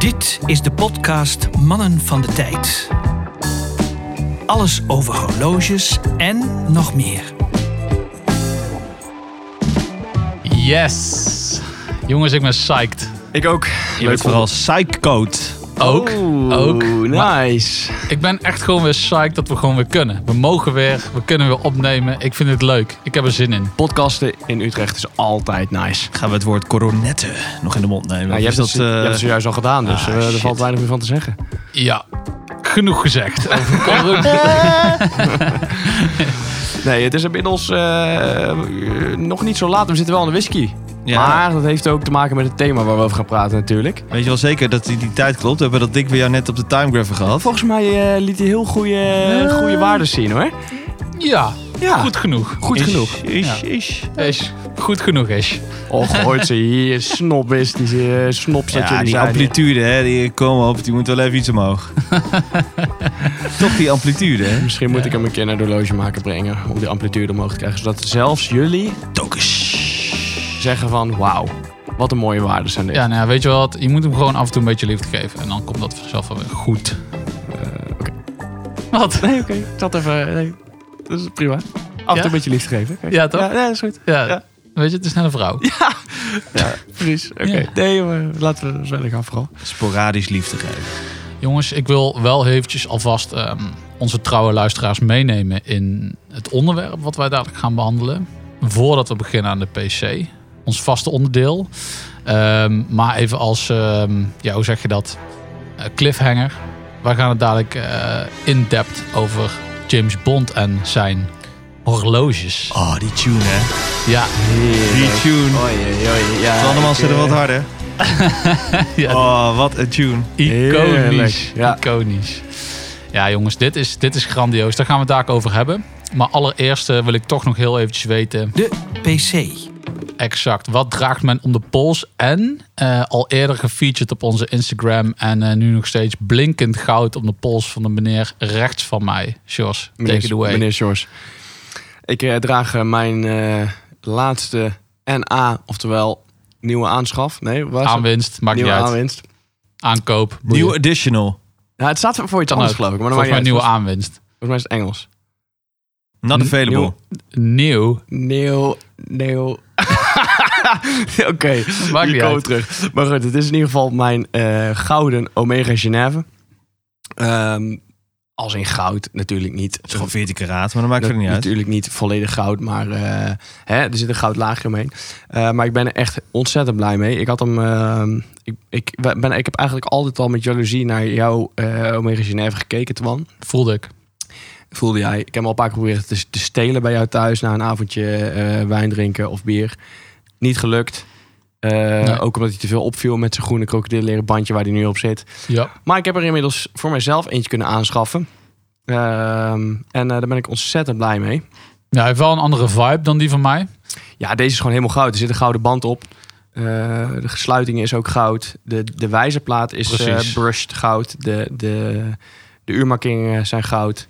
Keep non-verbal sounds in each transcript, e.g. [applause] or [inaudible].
Dit is de podcast Mannen van de Tijd. Alles over horloges en nog meer. Yes! Jongens, ik ben psyched. Ik ook. Je bent vooral psychcode. Ook. Ook. Maar Nice. ik ben echt gewoon weer psyched dat we gewoon weer kunnen. We mogen weer, we kunnen weer opnemen. Ik vind het leuk. Ik heb er zin in. Podcasten in Utrecht is altijd nice. Gaan we het woord coronetten nog in de mond nemen? Nou, je, hebt dat, je eh, hebt het zojuist al gedaan, dus ah, eh, er valt weinig meer van te zeggen. Ja, genoeg gezegd. [laughs] Nee, het is inmiddels eh, nog niet zo laat. We zitten wel aan de whisky. Ja. Maar dat heeft ook te maken met het thema waar we over gaan praten natuurlijk. Weet je wel zeker dat die, die tijd klopt? We hebben dat dik bij jou net op de timegrapher gehad. Volgens mij eh, liet hij heel goede, goede waarden zien hoor. Ja, Ja, goed genoeg. goed Is- genoeg. Is, Ja. is. Is goed genoeg is. Och, hoort ze hier, snop is, die eh, snops dat Ja, die amplitude, hè, die komen op, die moet wel even iets omhoog. [laughs] Toch die amplitude, hè? Misschien moet ik hem een keer naar de horlogemaker brengen om die amplitude omhoog te krijgen. Zodat zelfs jullie zeggen van wauw, wat een mooie waarden zijn dit. Ja, nou ja, weet je wel wat? Je moet hem gewoon af en toe een beetje liefde geven. En dan komt dat vanzelf wel weer goed. Eh, oké. Wat? Nee, oké. Ik zat even... Nee, dat is prima. Af en toe Ja? een beetje liefde geven. Oké. Ja, toch? Ja, nee, dat is goed. Ja. Ja. Weet je, het is net een vrouw. [laughs] Ja, precies. Oké. Ja. Nee, maar laten we verder gaan vooral. Sporadisch liefde geven. Jongens, ik wil wel eventjes alvast ehm, onze trouwe luisteraars meenemen in het onderwerp wat wij dadelijk gaan behandelen. Voordat we beginnen aan de PC. Ons vaste onderdeel. Ehm, maar even als, ehm, ja, hoe zeg je dat? Eh, cliffhanger. Wij gaan het dadelijk eh, in-depth over James Bond en zijn horloges. Oh, die tune, hè? Ja, Die tune. Oei, oei, oei. Ja, ik, zit er eh, wat harder. [laughs] ja Oh, wat een tune. iconisch. Ja. Iconisch. Ja, jongens, dit is, dit is grandioos. Daar gaan we het daar over hebben. Maar allereerst wil ik toch nog heel eventjes weten... De PC. exact wat draagt men om de pols. En eh, al eerder gefeatured op onze Instagram. En eh, nu nog steeds blinkend goud om de pols van de meneer rechts van mij. Jos, take it Meneer, away. meneer Sjors. Ik eh, draag mijn eh, laatste NA, oftewel nieuwe aanschaf. Nee, was het? Aanwinst, maakt Nieuwe niet uit. aanwinst. Aankoop. New additional. Ja, het staat voor iets anders geloof ik. Maar dan Volgens mij nieuwe aanwinst. Volgens mij is het Engels. Not available. Nieuw. Nieuw, nieuw. [laughs] Oké, Maakt hier niet komen we uit. terug. Maar goed, het is in ieder geval mijn eh, gouden Omega Genève. Ehm, als in goud, natuurlijk niet. Het is gewoon 14 karaat, maar dat maakt verder niet uit. Natuurlijk niet volledig goud, maar eh, hè, er zit een goud laagje omheen. Eh, maar ik ben er echt ontzettend blij mee. Ik had hem. ehm, ik, ik, ben, ik heb eigenlijk altijd al met jaloezie naar jouw eh, Omega Genève gekeken, Twan. Voelde ik. Voelde jij? Ik heb hem al een paar keer geprobeerd te, te stelen bij jou thuis na een avondje eh, wijn drinken of bier. Niet gelukt. Eh, Nee. Ook omdat hij te veel opviel met zijn groene krokodilleren bandje waar hij nu op zit. Ja. Maar ik heb er inmiddels voor mezelf eentje kunnen aanschaffen. Ehm, en eh, daar ben ik ontzettend blij mee. ja, hij heeft wel een andere vibe dan die van mij. Ja, deze is gewoon helemaal goud. Er zit een gouden band op. De gesluiting is ook goud. De, de wijzerplaat is Precies. brushed goud. De, de, de uurmarkingen zijn goud.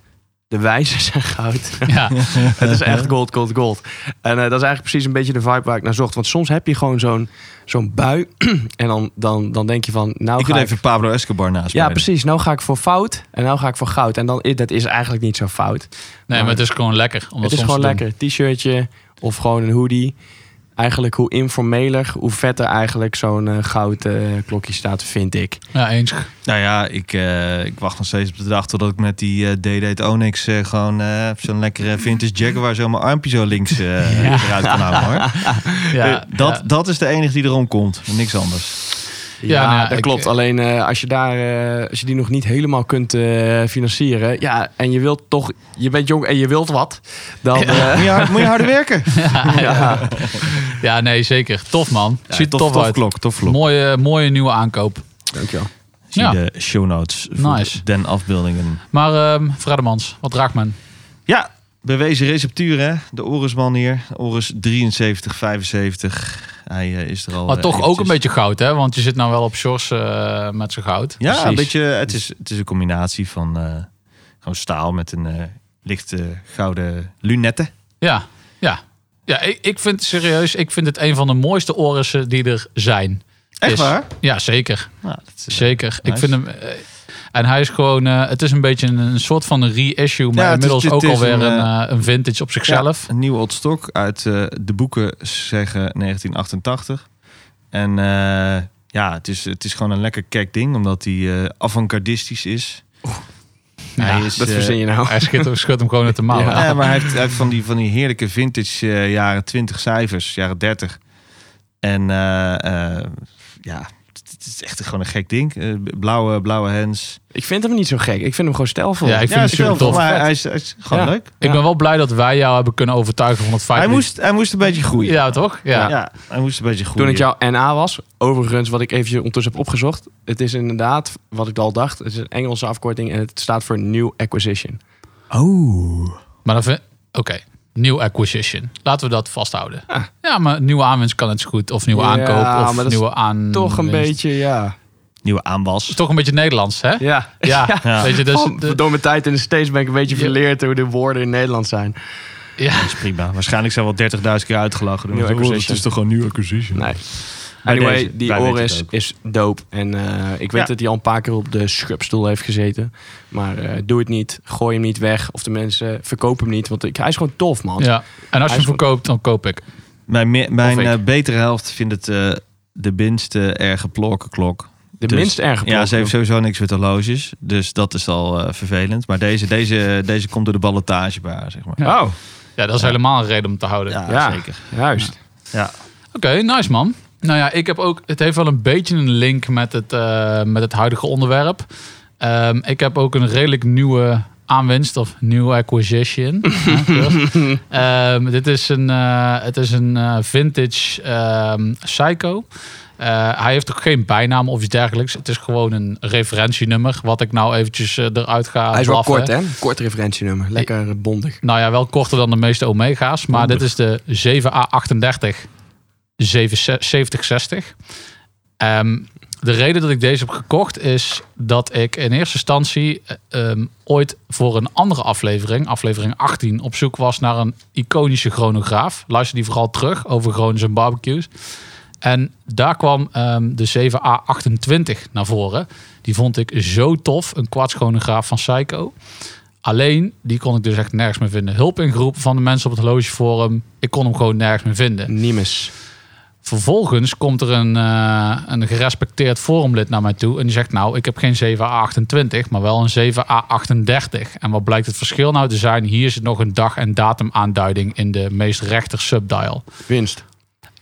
De wijzers [laughs] zijn goud. Ja. [laughs] Het is echt gold, gold, gold. En eh, dat is eigenlijk precies een beetje de vibe waar ik naar zocht. Want soms heb je gewoon zo'n zo'n bui. [clears throat] en dan, dan, dan denk je van... Nou ik ga wil even Pablo Escobar naast Ja, precies. Nou ga ik voor fout. En nou ga ik voor goud. En dan, dat is eigenlijk niet zo fout. Nee, maar het is gewoon lekker. Om Het is gewoon lekker. T-shirtje of gewoon een hoodie. Eigenlijk hoe informeler, hoe vetter eigenlijk zo'n eh, goud eh, klokje staat, vind ik. Ja, eens. Nou ja, ik, eh, ik wacht nog steeds op de dag totdat ik met die eh D-Date Onyx eh, gewoon zo'n lekkere vintage Jaguar zo mijn armpje zo links eh, [laughs] Ja. eruit kan houden hoor. Ja, dat, ja. dat is de enige die erom komt. Niks anders. Ja, nou ja, dat ik- klopt. Alleen eh, als je daar, eh, als je die nog niet helemaal kunt eh, financieren, ja, en je wilt toch, je bent jong en je wilt wat, dan. eh, Moet je, hard- moet je harder [laughs] werken. ja. Ja, nee, zeker. Tof, man. Ja, Ziet tof, tof, tof uit. klok, tof klok. Mooie, mooie nieuwe aankoop. Dankjewel. Zie Ja. de show notes voor Nice. den afbeeldingen. Maar ehm Fredemans, wat draagt men? Ja, bewezen receptuur hè. De Orisman hier. Oris 73, 75. Hij eh, is er al Maar eh, toch ook een beetje goud, hè? Want je zit nou wel op shorts eh, met zijn goud. Ja, Precies. een beetje. Het is, het is een combinatie van gewoon staal met een lichte gouden lunette. Ja, ja. Ja, ik, ik vind serieus, ik vind het een van de mooiste orissen die er zijn. Echt is. waar? Ja, zeker. Nou, is, Zeker. Ik vind hem. En hij is gewoon. eh, het is een beetje een, een soort van een reissue, maar Ja, het is- inmiddels het ook alweer een, een, eh, eh, een vintage op zichzelf. Ja, een nieuw old stock uit eh, de boeken zeggen 1988. En eh, ja, het is, het is gewoon een lekker kek ding, omdat hij eh avant-gardistisch is. Ja, hij is Dat verzin je nou. Hij schudt, schudt hem gewoon uit de mouw. Ja. Ja, maar hij heeft, hij heeft van, die, van die heerlijke vintage eh, jaren 20 cijfers, jaren 30. En ja, het, is echt gewoon een gek ding. Eh, blauwe, blauwe hands. Ik vind hem niet zo gek. Ik vind hem gewoon stijlvol. Ja, ik vind ja, super zelf, tof. maar hij is, hij is gewoon Ja. leuk. Ik ben wel blij dat wij jou hebben kunnen overtuigen van het feit Hij moest, hij moest een beetje groeien. Ja, toch? Ja. Ja, hij moest een beetje groeien. Toen het jouw NA was, overigens wat ik eventjes ondertussen heb opgezocht. Het is inderdaad, wat ik al dacht, het is een Engelse afkorting en het staat voor New Acquisition. Oh. Maar dan vind Oké, nieuw acquisition. Laten we dat vasthouden. Ah. Ja, maar nieuwe aanwinst kan zo goed. Of nieuwe Ja, aankoop. maar Of dat nieuwe aan. Toch een beetje, ja. Nieuwe aanwas. Toch een beetje Nederlands, hè? Ja. Ja, [laughs] Ja. weet je, dus... De- door mijn tijd in de States ben ik een beetje Ja. verleerd hoe de woorden in Nederland zijn. ja. Dat is prima. Waarschijnlijk zijn wel 30.000 keer uitgelachen. Nieuw Oh, acquisition. Het is toch gewoon nieuw acquisition? Nee. Anyway, deze, die Oris is dope. En eh, ik weet Ja. dat hij al een paar keer op de schubstoel heeft gezeten. Maar eh, doe het niet. Gooi hem niet weg. Of de mensen verkopen hem niet. Want ik, hij is gewoon tof, man. ja. En als je hem verkoopt, dan koop ik. Mijn, me- mijn eh, betere helft vindt het eh, de minste erge plorkenklok. De Dus- minst erge Ja, ze heeft sowieso niks met horloges. Dus dat is al eh, vervelend. Maar deze, deze, deze komt door de ballotage bij haar, zeg maar. Ja. Oh, Ja, dat is Ja. helemaal een reden om te houden. Ja, ja. zeker. Juist. Ja. Oké, nice man. Nou ja, ik heb ook. Het heeft wel een beetje een link met het, eh, met het huidige onderwerp. Ehm, ik heb ook een redelijk nieuwe aanwinst of nieuwe acquisition. Ja. [laughs] Ehm, dit is een, eh, het is een eh, vintage ehm, Psycho. Hij heeft ook geen bijnaam of iets dergelijks. Het is gewoon een referentienummer. Wat ik nou eventjes eruit ga Hij is wel blaffen. kort, hè? Kort referentienummer. Lekker bondig. Nou ja, wel korter dan de meeste Omega's. Maar dit is de 7A38 7060. Ehm, de reden dat ik deze heb gekocht is dat ik in eerste instantie eh, ehm, ooit voor een andere aflevering, aflevering 18, op zoek was naar een iconische chronograaf. Luister die vooral terug over Gronings en barbecues. En daar kwam ehm, de 7A28 naar voren. Die vond ik zo tof. Een kwartschronograaf van Psycho. Alleen, die kon ik dus echt nergens meer vinden. Hulp ingeroepen van de mensen op het horlogeforum. Ik kon hem gewoon nergens meer vinden. Nimes. Vervolgens komt er een, eh, een gerespecteerd forumlid naar mij toe. En die zegt, nou, ik heb geen 7A28, maar wel een 7A38. En wat blijkt het verschil nou te zijn? Hier zit nog een dag- en datemaanduiding in de meest rechter subdial. Winst.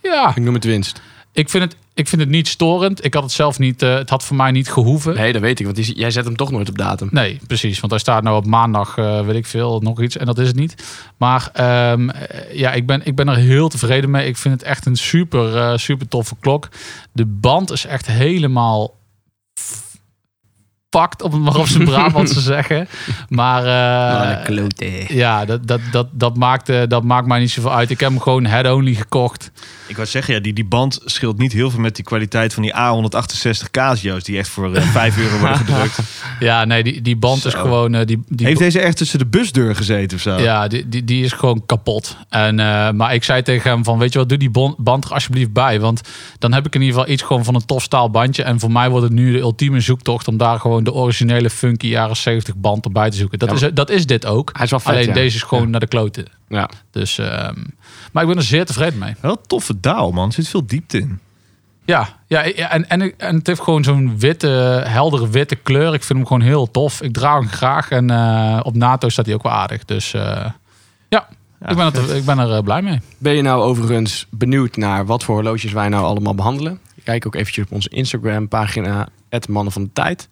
Ja, Ik noem het winst. ik vind het, ik vind het niet storend. Ik had het zelf niet, eh, het had voor mij niet gehoeven. Nee, dat weet ik. Want die, jij zet hem toch nooit op datum. Nee, precies. Want hij staat nou op maandag, eh, weet ik veel, nog iets. En dat is het niet. Maar ehm, eh, ja, ik ben, ik ben er heel tevreden mee. Ik vind het echt een super, super toffe klok. De band is echt helemaal pakt, om het maar op zijn [laughs] Brabant te zeggen. Maar eh, ja, dat, dat, dat, dat, maakt, eh, dat maakt mij niet zoveel uit. Ik heb hem gewoon head-only gekocht. Ik wou zeggen, ja, die, die band scheelt niet heel veel met die kwaliteit van die A168 Casio's. Die echt voor eh, [laughs] 5 euro worden gedrukt. Ja, nee, die, die band is gewoon... eh, die, die Heeft deze echt tussen de busdeur gezeten of zo? Ja, die, die, die is gewoon kapot. En, eh, maar ik zei tegen hem van, weet je wat, doe die band er alsjeblieft bij. Want dan heb ik in ieder geval iets gewoon van een tof staal bandje. En voor mij wordt het nu de ultieme zoektocht om daar gewoon de originele funky jaren 70 band erbij te zoeken. Dat, Ja, is, dat is dit ook. Hij is wel vet, Alleen ja. deze is gewoon Ja. naar de kloten. Ja. Dus, ehm, maar ik ben er zeer tevreden mee. Wel een toffe daal, man. Er zit veel diepte in. Ja, ja en, en, en het heeft gewoon zo'n witte, heldere witte kleur. Ik vind hem gewoon heel tof. Ik draag hem graag. En eh, op NATO staat hij ook wel aardig. Dus eh, ja, Ja, ik, ben er, ik ben er eh, blij mee. Ben je nou overigens benieuwd naar wat voor horloges wij nou allemaal behandelen? Kijk ook eventjes op onze Instagram pagina, Mannen van de Tijd.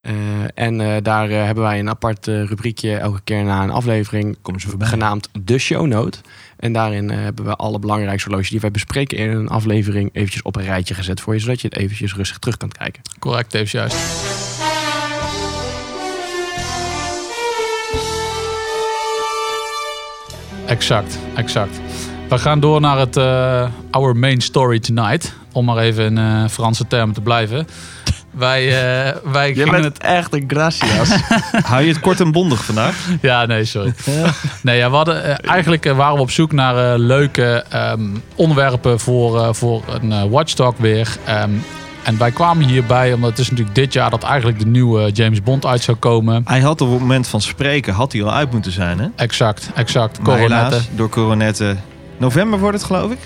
Eh, en eh, daar eh, hebben wij een apart rubriekje elke keer na een aflevering Kom ze voorbij. genaamd De Show Note. En daarin hebben we alle belangrijkste horloges die wij bespreken in een aflevering eventjes op een rijtje gezet voor je, zodat je het eventjes rustig terug kan kijken. Correct, even juist. Exact, exact. We gaan door naar het Our Main Story Tonight. Om maar even in Franse termen te blijven. Wij, eh, wij Je gingen bent het... echt een gracias. [laughs] Hou je het kort en bondig vandaag? Ja, nee, sorry. Nee, ja, we hadden, eh, eigenlijk eh, waren we op zoek naar eh, leuke ehm, onderwerpen voor, eh, voor een eh, Watchdog weer. Ehm, en wij kwamen hierbij omdat het is natuurlijk dit jaar dat eigenlijk de nieuwe James Bond uit zou komen. Hij had op het moment van spreken had hij al uit moeten zijn, hè? Exact, exact. Coronetten. door coronetten. November wordt het, geloof ik.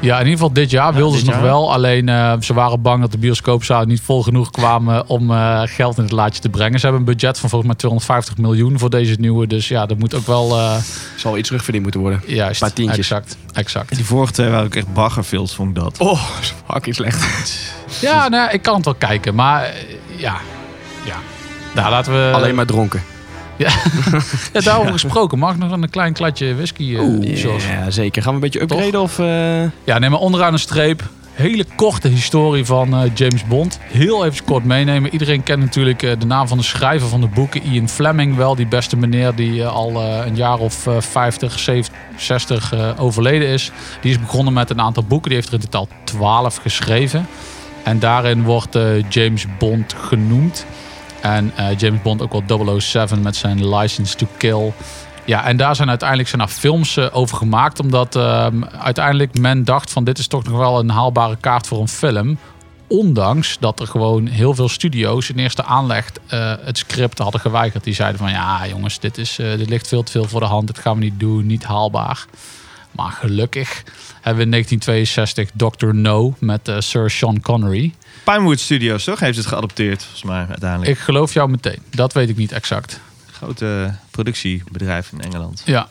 Ja, in ieder geval dit jaar wilden dit ze nog wel. Alleen eh, ze waren bang dat de bioscoopzalen niet vol genoeg kwamen om eh, geld in het laadje te brengen. Ze hebben een budget van volgens mij 250 miljoen voor deze nieuwe. Dus ja, dat moet ook wel eh, Zal iets terugverdiend moeten worden. juist. Paar tientjes. Exact, exact. Die vorige twee waren ook echt baggerfilms, vond ik dat. Oh, fucking slecht. Ja, nou, ik kan het wel kijken, maar ja. Ja. Nou, laten we. Alleen maar dronken. [laughs] Ja, daarover gesproken. Mag ik nog een klein klatje whisky? Jos? Ja, zeker. Gaan we een beetje upgraden of... eh, Ja, neem maar onderaan een streep. Hele korte historie van eh, James Bond. Heel even kort meenemen. Iedereen kent natuurlijk de naam van de schrijver van de boeken. Ian Fleming wel. Die beste meneer die al een jaar of eh, 50, 70, 60 eh, overleden is. Die is begonnen met een aantal boeken. Die heeft er in totaal 12 geschreven. En daarin wordt James Bond genoemd. En eh, James Bond ook wel 007 met zijn License to Kill. Ja, en daar zijn uiteindelijk zijn films eh, over gemaakt. Omdat ehm, uiteindelijk men dacht van dit is toch nog wel een haalbare kaart voor een film. Ondanks dat er gewoon heel veel studio's in eerste aanleg eh, het script hadden geweigerd. Die zeiden van ja jongens, dit, is, dit ligt veel te veel voor de hand. Dit gaan we niet doen, niet haalbaar. Maar gelukkig hebben we in 1962 Dr. No met Sir Sean Connery. Pinewood Studios, toch? Heeft het geadopteerd, volgens mij, uiteindelijk. Ik geloof jou meteen. Dat weet ik niet exact. Grote productiebedrijf in Engeland. Ja,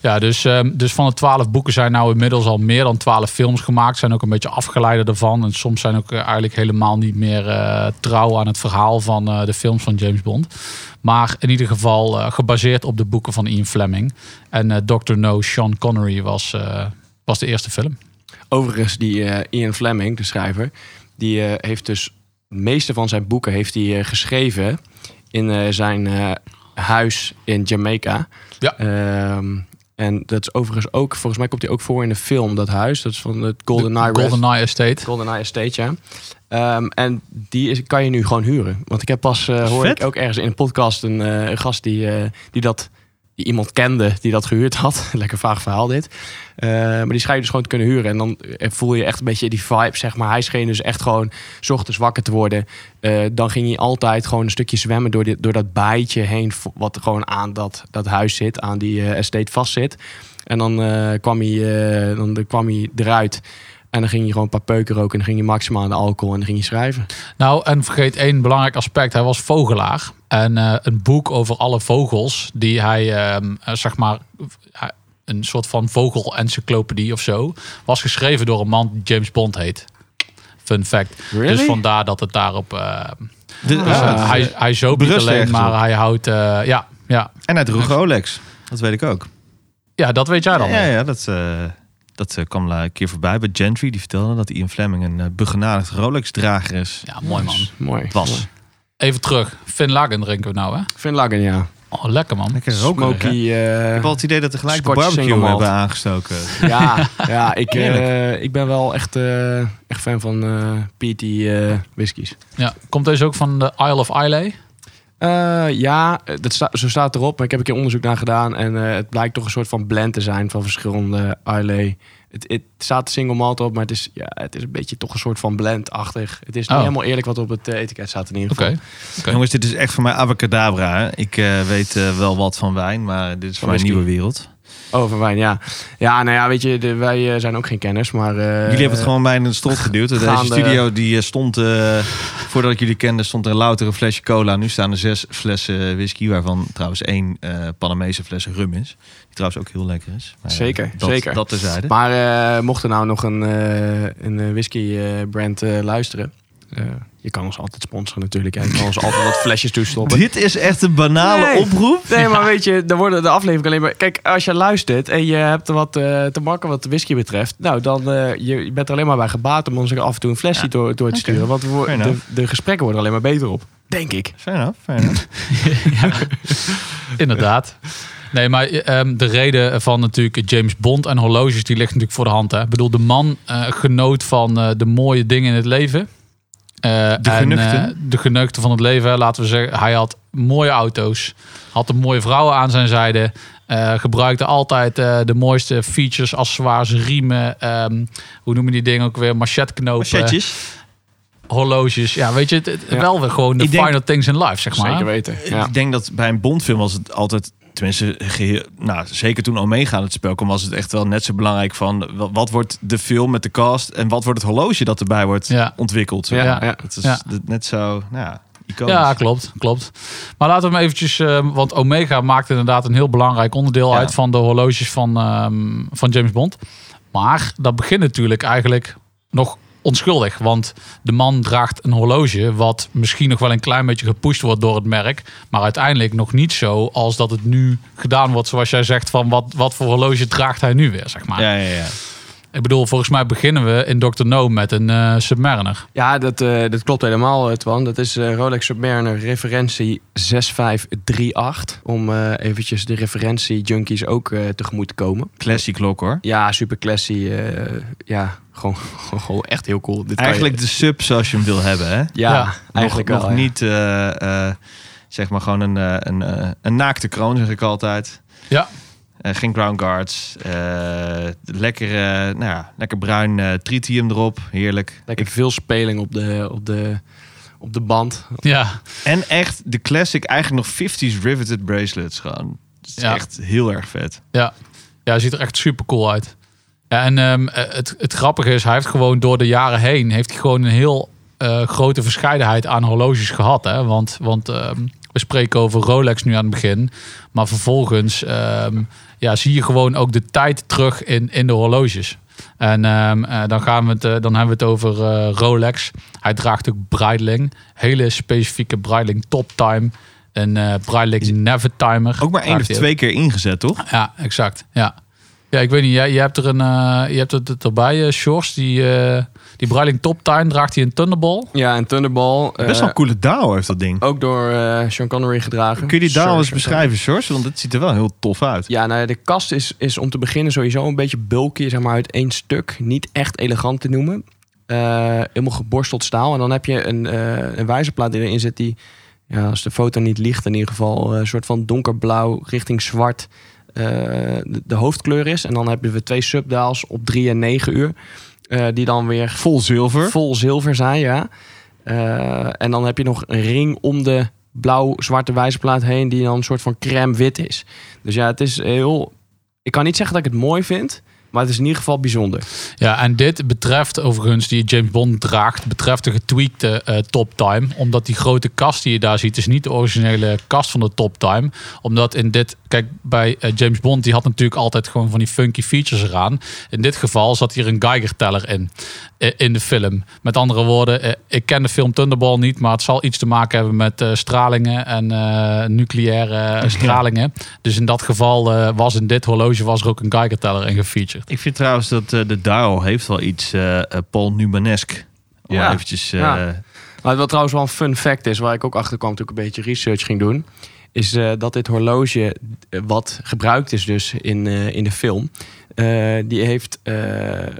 ja dus, ehm, dus van de twaalf boeken zijn nou inmiddels al meer dan twaalf films gemaakt. Zijn ook een beetje afgeleiden ervan. En soms zijn ook eh, eigenlijk helemaal niet meer eh, trouw aan het verhaal van eh, de films van James Bond. Maar in ieder geval eh, gebaseerd op de boeken van Ian Fleming. En eh Dr. No, Sean Connery was, eh, was de eerste film. Overigens, die eh, Ian Fleming, de schrijver, die eh, heeft dus het meeste van zijn boeken heeft hij, eh, geschreven in eh, zijn eh, huis in Jamaica. Ja. Ehm, en dat is overigens ook, volgens mij komt hij ook voor in de film, dat huis. Dat is van het Golden Eye Golden Eye Estate. Golden Eye Estate, ja. Ehm, en die is, kan je nu gewoon huren. Want ik heb pas, eh hoor Vet. ik ook ergens in een podcast een eh, een gast die, eh, die dat die iemand kende die dat gehuurd had. [laughs] Lekker vaag verhaal dit. Eh, maar die schijnt je dus gewoon te kunnen huren. En dan eh, voel je echt een beetje die vibe, zeg maar. Hij scheen dus echt gewoon 's ochtends wakker te worden. Eh, dan ging hij altijd gewoon een stukje zwemmen door, dit, door dat baaitje heen. Wat gewoon aan dat, dat huis zit, aan die estate vastzit. En dan, kwam hij, dan kwam hij eruit. En dan ging hij gewoon een paar peuken roken. En dan ging hij maximaal aan de alcohol. En dan ging hij schrijven. Nou, en vergeet één belangrijk aspect. Hij was vogelaar. En eh, een boek over alle vogels die hij, ehm, eh, zeg maar, een soort van vogel-encyclopedie of zo, was geschreven door een man die James Bond heet. Fun fact. Really? Dus vandaar dat het daarop. eh, De- dus, eh, hij, hij zo niet alleen, maar op. hij houdt. eh, ja, ja. En hij droeg Rolex. Dat weet ik ook. ja, dat weet jij dan. Ja, ja dat, eh, dat eh, kwam een keer voorbij bij Gentry. Die vertelde dat Ian Fleming een uh, begenadigd Rolex-drager is. Ja, mooi man. Mooi. Was. Even terug. Finn Lagen drinken we nou, hè? Finn Lagen, ja. Oh, lekker man. Lekker rokerig, Smoky. eh, Ik heb wel het idee dat we gelijk de barbecue hebben aangestoken. [laughs] ja, ja ik, eh, ik ben wel echt, eh, echt fan van eh PT eh whiskies. Ja. Komt deze ook van de Isle of Islay? Eh, ja, dat sta, zo staat erop. Maar ik heb een keer onderzoek naar gedaan. En eh, het blijkt toch een soort van blend te zijn van verschillende Islay. Het, het staat single malt op, maar het is, ja, het is een beetje toch een soort van blend-achtig. Het is niet Oh. helemaal eerlijk wat op het eh, etiket staat in ieder Oké. geval. Oké. Jongens, dit is echt voor mij abacadabra. Hè? Ik eh, weet eh, wel wat van wijn, maar dit is voor een nieuwe wereld. Oh, van wijn, ja. Ja, nou ja, weet je, de, wij zijn ook geen kenners, maar... eh, jullie hebben het gewoon bij in de strot geduwd. Deze gaande- studio die stond, eh, voordat ik jullie kende, stond er louter een flesje cola. Nu staan er zes flessen whisky, waarvan trouwens één eh Panamese fles rum is. Trouwens ook heel lekker is. Maar, eh, Zeker, dat, zeker. Dat terzijde. Maar eh, mocht er nou nog een, eh, een eh, whisky eh, brand eh, luisteren... eh, je kan ons altijd sponsoren natuurlijk. En je kan ons altijd wat [laughs] flesjes toestoppen. Dit is echt een banale Nee. oproep. Nee, maar weet je, dan worden de afleveringen alleen maar... Kijk, als je luistert en je hebt er wat eh, te makken wat de whisky betreft... Nou, dan eh, je, je bent er alleen maar bij gebaat om ons er af en toe een flesje Ja. door, door te sturen. Want we, de, de gesprekken worden alleen maar beter op. Denk ik. Fair enough, fair enough. [laughs] Inderdaad. [laughs] Nee, maar ehm, de reden van natuurlijk James Bond en horloges, die ligt natuurlijk voor de hand. Hè? Ik bedoel, de man eh, genoot van eh, de mooie dingen in het leven. Eh, De en, genuchten? eh, de van het leven, laten we zeggen. Hij had mooie auto's, had een mooie vrouwen aan zijn zijde. eh, gebruikte altijd eh, de mooiste features, accessoires, riemen. ehm, hoe noemen die dingen ook weer? Machetknopen, Machetjes. horloges. Ja, weet je, het, het- Ja. wel weer gewoon de Ik denk- final things in life, zeg maar. Zeker weten. Ja. Ik denk dat bij een Bondfilm was het altijd, tenminste, geheel, nou, zeker toen Omega aan het spel kwam, was het echt wel net zo belangrijk van wat, wat wordt de film met de cast en wat wordt het horloge dat erbij wordt Ja. ontwikkeld. Ja, Ja. Het is Ja. net zo, nou ja, iconisch. Ja, klopt, klopt. Maar laten we hem eventjes, eh, want Omega maakt inderdaad een heel belangrijk onderdeel Ja. uit van de horloges van, ehm, van James Bond. Maar dat begint natuurlijk eigenlijk nog onschuldig, want de man draagt een horloge wat misschien nog wel een klein beetje gepusht wordt door het merk, maar uiteindelijk nog niet zo als dat het nu gedaan wordt, zoals jij zegt van wat, wat voor horloge draagt hij nu weer, zeg maar. Ja, ja, ja. Ik bedoel, volgens mij beginnen we in Dr. No met een eh, Submariner. Ja, dat, eh, dat klopt helemaal, eh, Twan. Dat is eh, Rolex Submariner referentie 6538. Om eh, eventjes de referentie junkies ook eh, tegemoet te komen. Classic klok hoor. Ja, super classy. eh, ja, gewoon, gewoon, gewoon echt heel cool. Dit je- Eigenlijk de sub zoals je hem wil hebben, hè? ja, Ja, eigenlijk nog, wel. nog ja. niet, eh, eh, zeg maar gewoon een, eh, een, een naakte kroon, zeg ik altijd. Ja. Eh, geen ground guards. eh, lekker, eh, nou ja, lekker bruin eh tritium erop. Heerlijk. Lekker veel speling op de, op de, op de band. Ja, En echt de classic, eigenlijk nog 50s riveted bracelets gewoon. Het is Ja. echt heel erg vet. Ja, ja ziet er echt super cool uit. Ja, en ehm, eh, het, het grappige is, hij heeft gewoon door de jaren heen heeft hij gewoon een heel eh, grote verscheidenheid aan horloges gehad. Hè? Want, want ehm, we spreken over Rolex nu aan het begin. Maar vervolgens ehm, ja, zie je gewoon ook de tijd terug in, in de horloges. En ehm, eh, dan, gaan we het, eh, dan hebben we het over eh, Rolex. Hij draagt ook Breitling. Hele specifieke Breitling Top Time. Een Breitling Never Timer. Ook maar één of twee keer ingezet, toch? Ja, exact. Ja. Ja, ik weet niet. Jij, jij hebt er een, eh, je hebt het, het erbij, eh Shores. Die, eh die Top Time draagt hij een Thunderball. Ja, en Thunderball. Best wel een coole daal heeft dat ding. Ook door eh, Sean Connery gedragen. Kun je die daal eens beschrijven, Sjors? Want het ziet er wel heel tof uit. Ja, nou, de kast is, is om te beginnen sowieso een beetje bulky, zeg maar uit één stuk. Niet echt elegant te noemen. Eh, helemaal geborsteld staal. En dan heb je een, eh een wijzerplaat die erin zit die, ja, als de foto niet liegt, in ieder geval eh, een soort van donkerblauw richting zwart de, de hoofdkleur is. En dan hebben we twee subdaals op 3 en 9 uur. eh, die dan weer Vol zilver. vol zilver zijn, ja. Eh, en dan heb je nog een ring om de blauw-zwarte wijzerplaat heen... die dan een soort van crème-wit is. Dus ja, het is heel... Ik kan niet zeggen dat ik het mooi vind... maar het is in ieder geval bijzonder. Ja, en dit betreft overigens, die James Bond draagt, betreft de getweakte eh, Top Time. Omdat die grote kast die je daar ziet, is niet de originele kast van de Top Time. Omdat in dit, kijk, bij eh, James Bond, die had natuurlijk altijd gewoon van die funky features eraan. In dit geval zat hier een Geiger-teller in, eh, in de film. Met andere woorden, eh, ik ken de film Thunderball niet, maar het zal iets te maken hebben met stralingen en eh, nucleaire stralingen. Dus in dat geval eh, was in dit horloge was er ook een Geiger-teller in gefeatured. Ik vind trouwens dat de dial heeft wel iets Paul Newmanesk. Om Ja. eventjes... eh, Ja. Maar wat trouwens wel een fun fact is... waar ik ook achter kwam toen ik een beetje research ging doen... is eh, dat dit horloge, eh, wat gebruikt is dus in, eh, in de film... eh, die, heeft, eh, eh,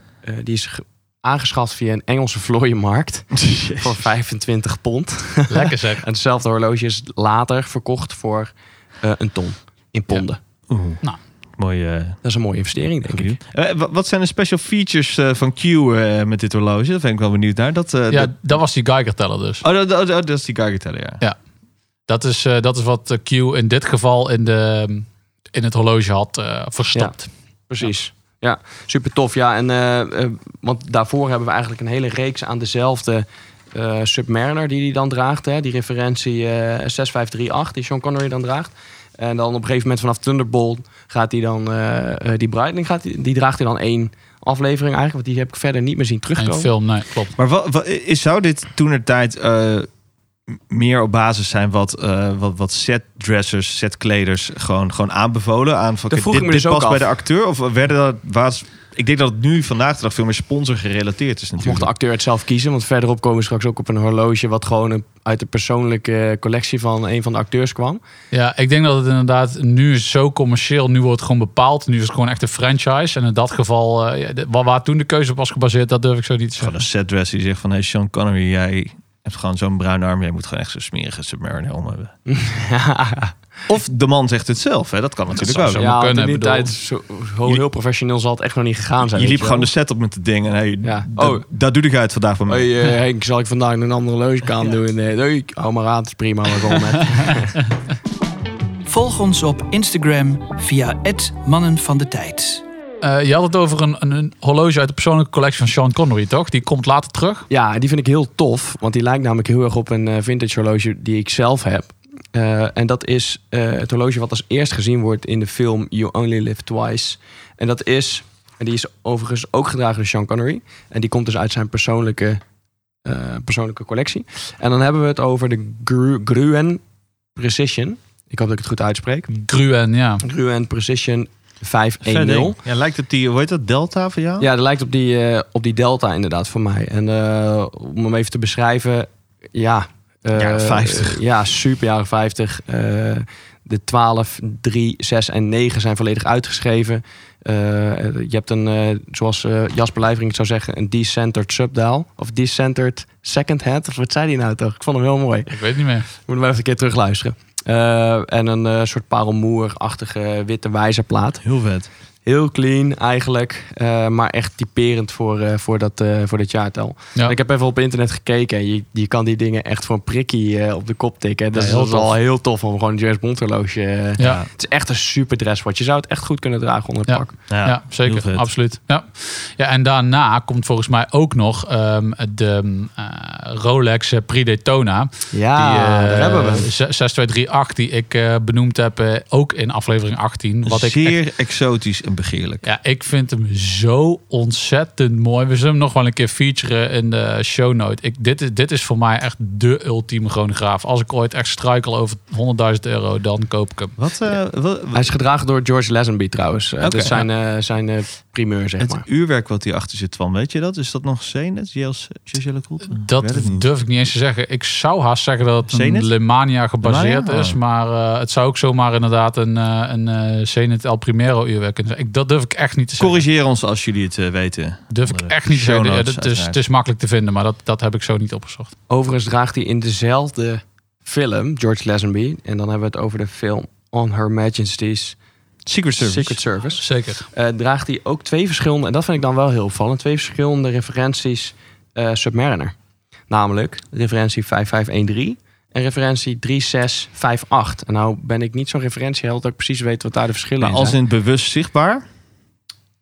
die is ge- aangeschaft via een Engelse vlooienmarkt... [laughs] voor 25 pond. Lekker zeg. [laughs] En hetzelfde horloge is later verkocht voor eh, een ton in ponden. Oeh. Nou. Mooi. eh, Dat is een mooie investering, denk ik. Eh, wa- wat zijn de special features eh, van Q eh, met dit horloge? Dat ben ik wel benieuwd naar. Dat, eh, Ja, dat- dat was die Geiger-teller dus. oh, dat, dat, dat is die Geiger teller, ja. Dat is, eh, dat is wat eh, Q in dit geval in, de, in het horloge had eh, verstopt. Precies. Ja, super tof. Ja, en want daarvoor hebben we eigenlijk een hele reeks aan dezelfde eh, Submariner die hij dan draagt. Hè? Die referentie eh 6538 die Sean Connery dan draagt. En dan op een gegeven moment vanaf Thunderbolt gaat hij dan die Breitling gaat die, die draagt hij dan één aflevering eigenlijk, want die heb ik verder niet meer zien Een terugkomen. film, nee, klopt. Maar wat, wat, is, zou dit toen er tijd eh, meer op basis zijn wat, eh, wat, wat setdressers, setkleders gewoon, gewoon aanbevolen? Aan van, dit, dit dus ook past bij de acteur? Of werden dat, was, ik denk dat het nu vandaag de dag veel meer sponsor gerelateerd is Of mocht natuurlijk. de acteur het zelf kiezen, want verderop komen we straks ook op een horloge wat gewoon een- uit de persoonlijke collectie van een van de acteurs kwam. Ja, ik denk dat het inderdaad nu is zo commercieel. Nu wordt het gewoon bepaald. Nu is het gewoon echt een franchise. En in dat geval, eh, waar, waar toen de keuze op was gebaseerd, dat durf ik zo niet te Gewoon zeggen. een setdresser die zegt van... Hey Sean Connery, jij hebt gewoon zo'n bruin arm. Je moet gewoon echt zo'n smerige Submariner om hebben. [laughs] Of de man zegt het zelf. Hè? Dat kan natuurlijk zou ook. zo ja, kunnen, in die bedoel. tijd, zo, zo heel professioneel zal het echt nog niet gegaan zijn. Je liep gewoon de setup met het ding. En hey, Ja. Oh. dat doe ik uit vandaag bij mij. Hey, eh, Henk, zal ik vandaag een andere loge aan doen? Nee, ik hou maar aan, het is prima. Maar gewoon [laughs] met. Volg ons op Instagram via het Mannen van de Tijd. Eh, je had het over een, een, een horloge uit de persoonlijke collectie van Sean Connery, toch? Die komt later terug. Ja, die vind ik heel tof. Want die lijkt namelijk heel erg op een eh, vintage horloge die ik zelf heb. Eh, en dat is het horloge wat als eerst gezien wordt in de film You Only Live Twice. En dat is, en die is overigens ook gedragen door Sean Connery. En die komt dus uit zijn persoonlijke, persoonlijke collectie. En dan hebben we het over de Gru Gruen Precision. Ik hoop dat ik het goed uitspreek. Gruen, ja. Gruen Precision 510. ding. Ja, lijkt het die, hoe heet dat, Delta voor jou? Ja, dat lijkt op die, eh, op die Delta inderdaad voor mij. En eh, om hem even te beschrijven, ja. eh, Jaren 50. eh, ja, super jaren 50. Eh, de 12, 3, 6 en 9 zijn volledig uitgeschreven. Eh, je hebt een, eh, zoals eh, Jasper Leijvering zou zeggen, een decentered subdial. Of decentered second hand. Of wat zei hij nou toch? Ik vond hem heel mooi. Ik weet niet meer. Moet hem even een keer terugluisteren. Eh, en een eh, soort parelmoer-achtige witte wijzerplaat. Heel vet. Heel clean eigenlijk, eh, maar echt typerend voor, eh, voor, dat, eh, voor dat jaartal. Ja. Ik heb even op internet gekeken. Je, je kan die dingen echt voor een prikkie eh, op de kop tikken. Dus Ja, dat is wel tof. heel tof om gewoon een James Bond horloge. Ja. Het is echt een super dresswatch. Je zou het echt goed kunnen dragen onder het Ja. pak. Ja, zeker. Absoluut. Ja. ja, en daarna komt volgens mij ook nog ehm, de eh, Rolex Prix Daytona. Ja, die, eh, daar hebben we hem. 6238 die ik eh, benoemd heb, eh, ook in aflevering 18. Wat ik echt- Zeer exotisch en begeerlijk. ja, ik vind hem zo ontzettend mooi. We zullen hem nog wel een keer featuren in de show note. Ik, dit, is, dit is voor mij echt de ultieme chronograaf. Als ik ooit echt struikel over 100.000 euro, dan koop ik hem. Wat, eh, wat, Hij is gedragen door George Lazenby trouwens. Eh, Oké. Dat is zijn, eh, zijn eh, primeur, zeg het maar. uurwerk wat hierachter zit van, weet je dat? Is dat nog? JLC Coulter? Dat het durf ik niet eens te zeggen. Ik zou haast zeggen dat het een? Lemania gebaseerd Lemania? is. Maar eh, het zou ook zomaar inderdaad een, eh, een eh Zenith El Primero uurwerk kunnen zijn. Ik, dat durf ik echt niet te zeggen. Corrigeer ons als jullie het eh, weten. Durf ik echt niet te zeggen. Ja, is, het is makkelijk te vinden, maar dat, dat heb ik zo niet opgezocht. Overigens draagt hij in dezelfde film, George Lazenby. En dan hebben we het over de film On Her Majesty's Secret Service. Secret Service. Zeker. eh, draagt hij ook twee verschillende, en dat vind ik dan wel heel opvallend, twee verschillende referenties eh, Submariner. Namelijk referentie 5513 en referentie 3658. En nou ben ik niet zo'n referentieheld dat ik precies weet wat daar de verschillen Maar in als zijn. in bewust zichtbaar?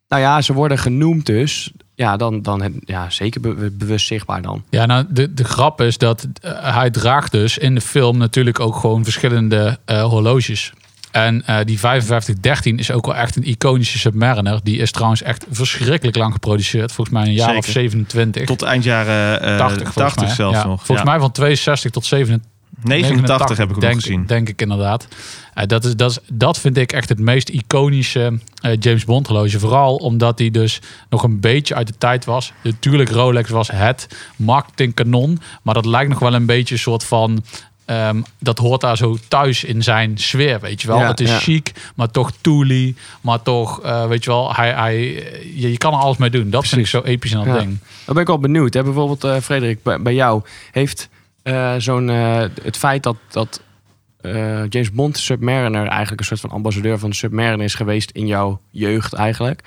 Nou ja, ze worden genoemd dus. Ja, dan, dan het- ja, zeker be- bewust zichtbaar dan. Ja, nou, de, de grap is dat eh, hij draagt dus in de film natuurlijk ook gewoon verschillende eh, horloges. En eh, die 5513 is ook wel echt een iconische Submariner. Die is trouwens echt verschrikkelijk lang geproduceerd. Volgens mij een jaar Zeker. of 27. Tot eind jaren eh 80, 80, volgens mij. zelfs Ja, nog. Volgens mij van 62 tot 87. 89 heb ik ook denk, gezien. Denk ik inderdaad. Eh, dat, is, dat, is, dat vind ik echt het meest iconische eh, James Bond horloge. Vooral omdat hij dus nog een beetje uit de tijd was. Natuurlijk, Rolex was het marketingkanon. Maar dat lijkt nog wel een beetje een soort van... ehm, dat hoort daar zo thuis in zijn sfeer, weet je wel. Ja, het is ja. chic, maar toch toolie. Maar toch, eh, weet je wel, hij, hij, je, je kan er alles mee doen. Dat vind ik zo episch aan dat Ja. ding. Dan ben ik wel benieuwd. Hè? Bijvoorbeeld, eh, Frederik, bij, bij jou heeft eh, zo'n eh, het feit dat, dat eh, James Bond Submariner eigenlijk een soort van ambassadeur van Submariner is geweest in jouw jeugd eigenlijk.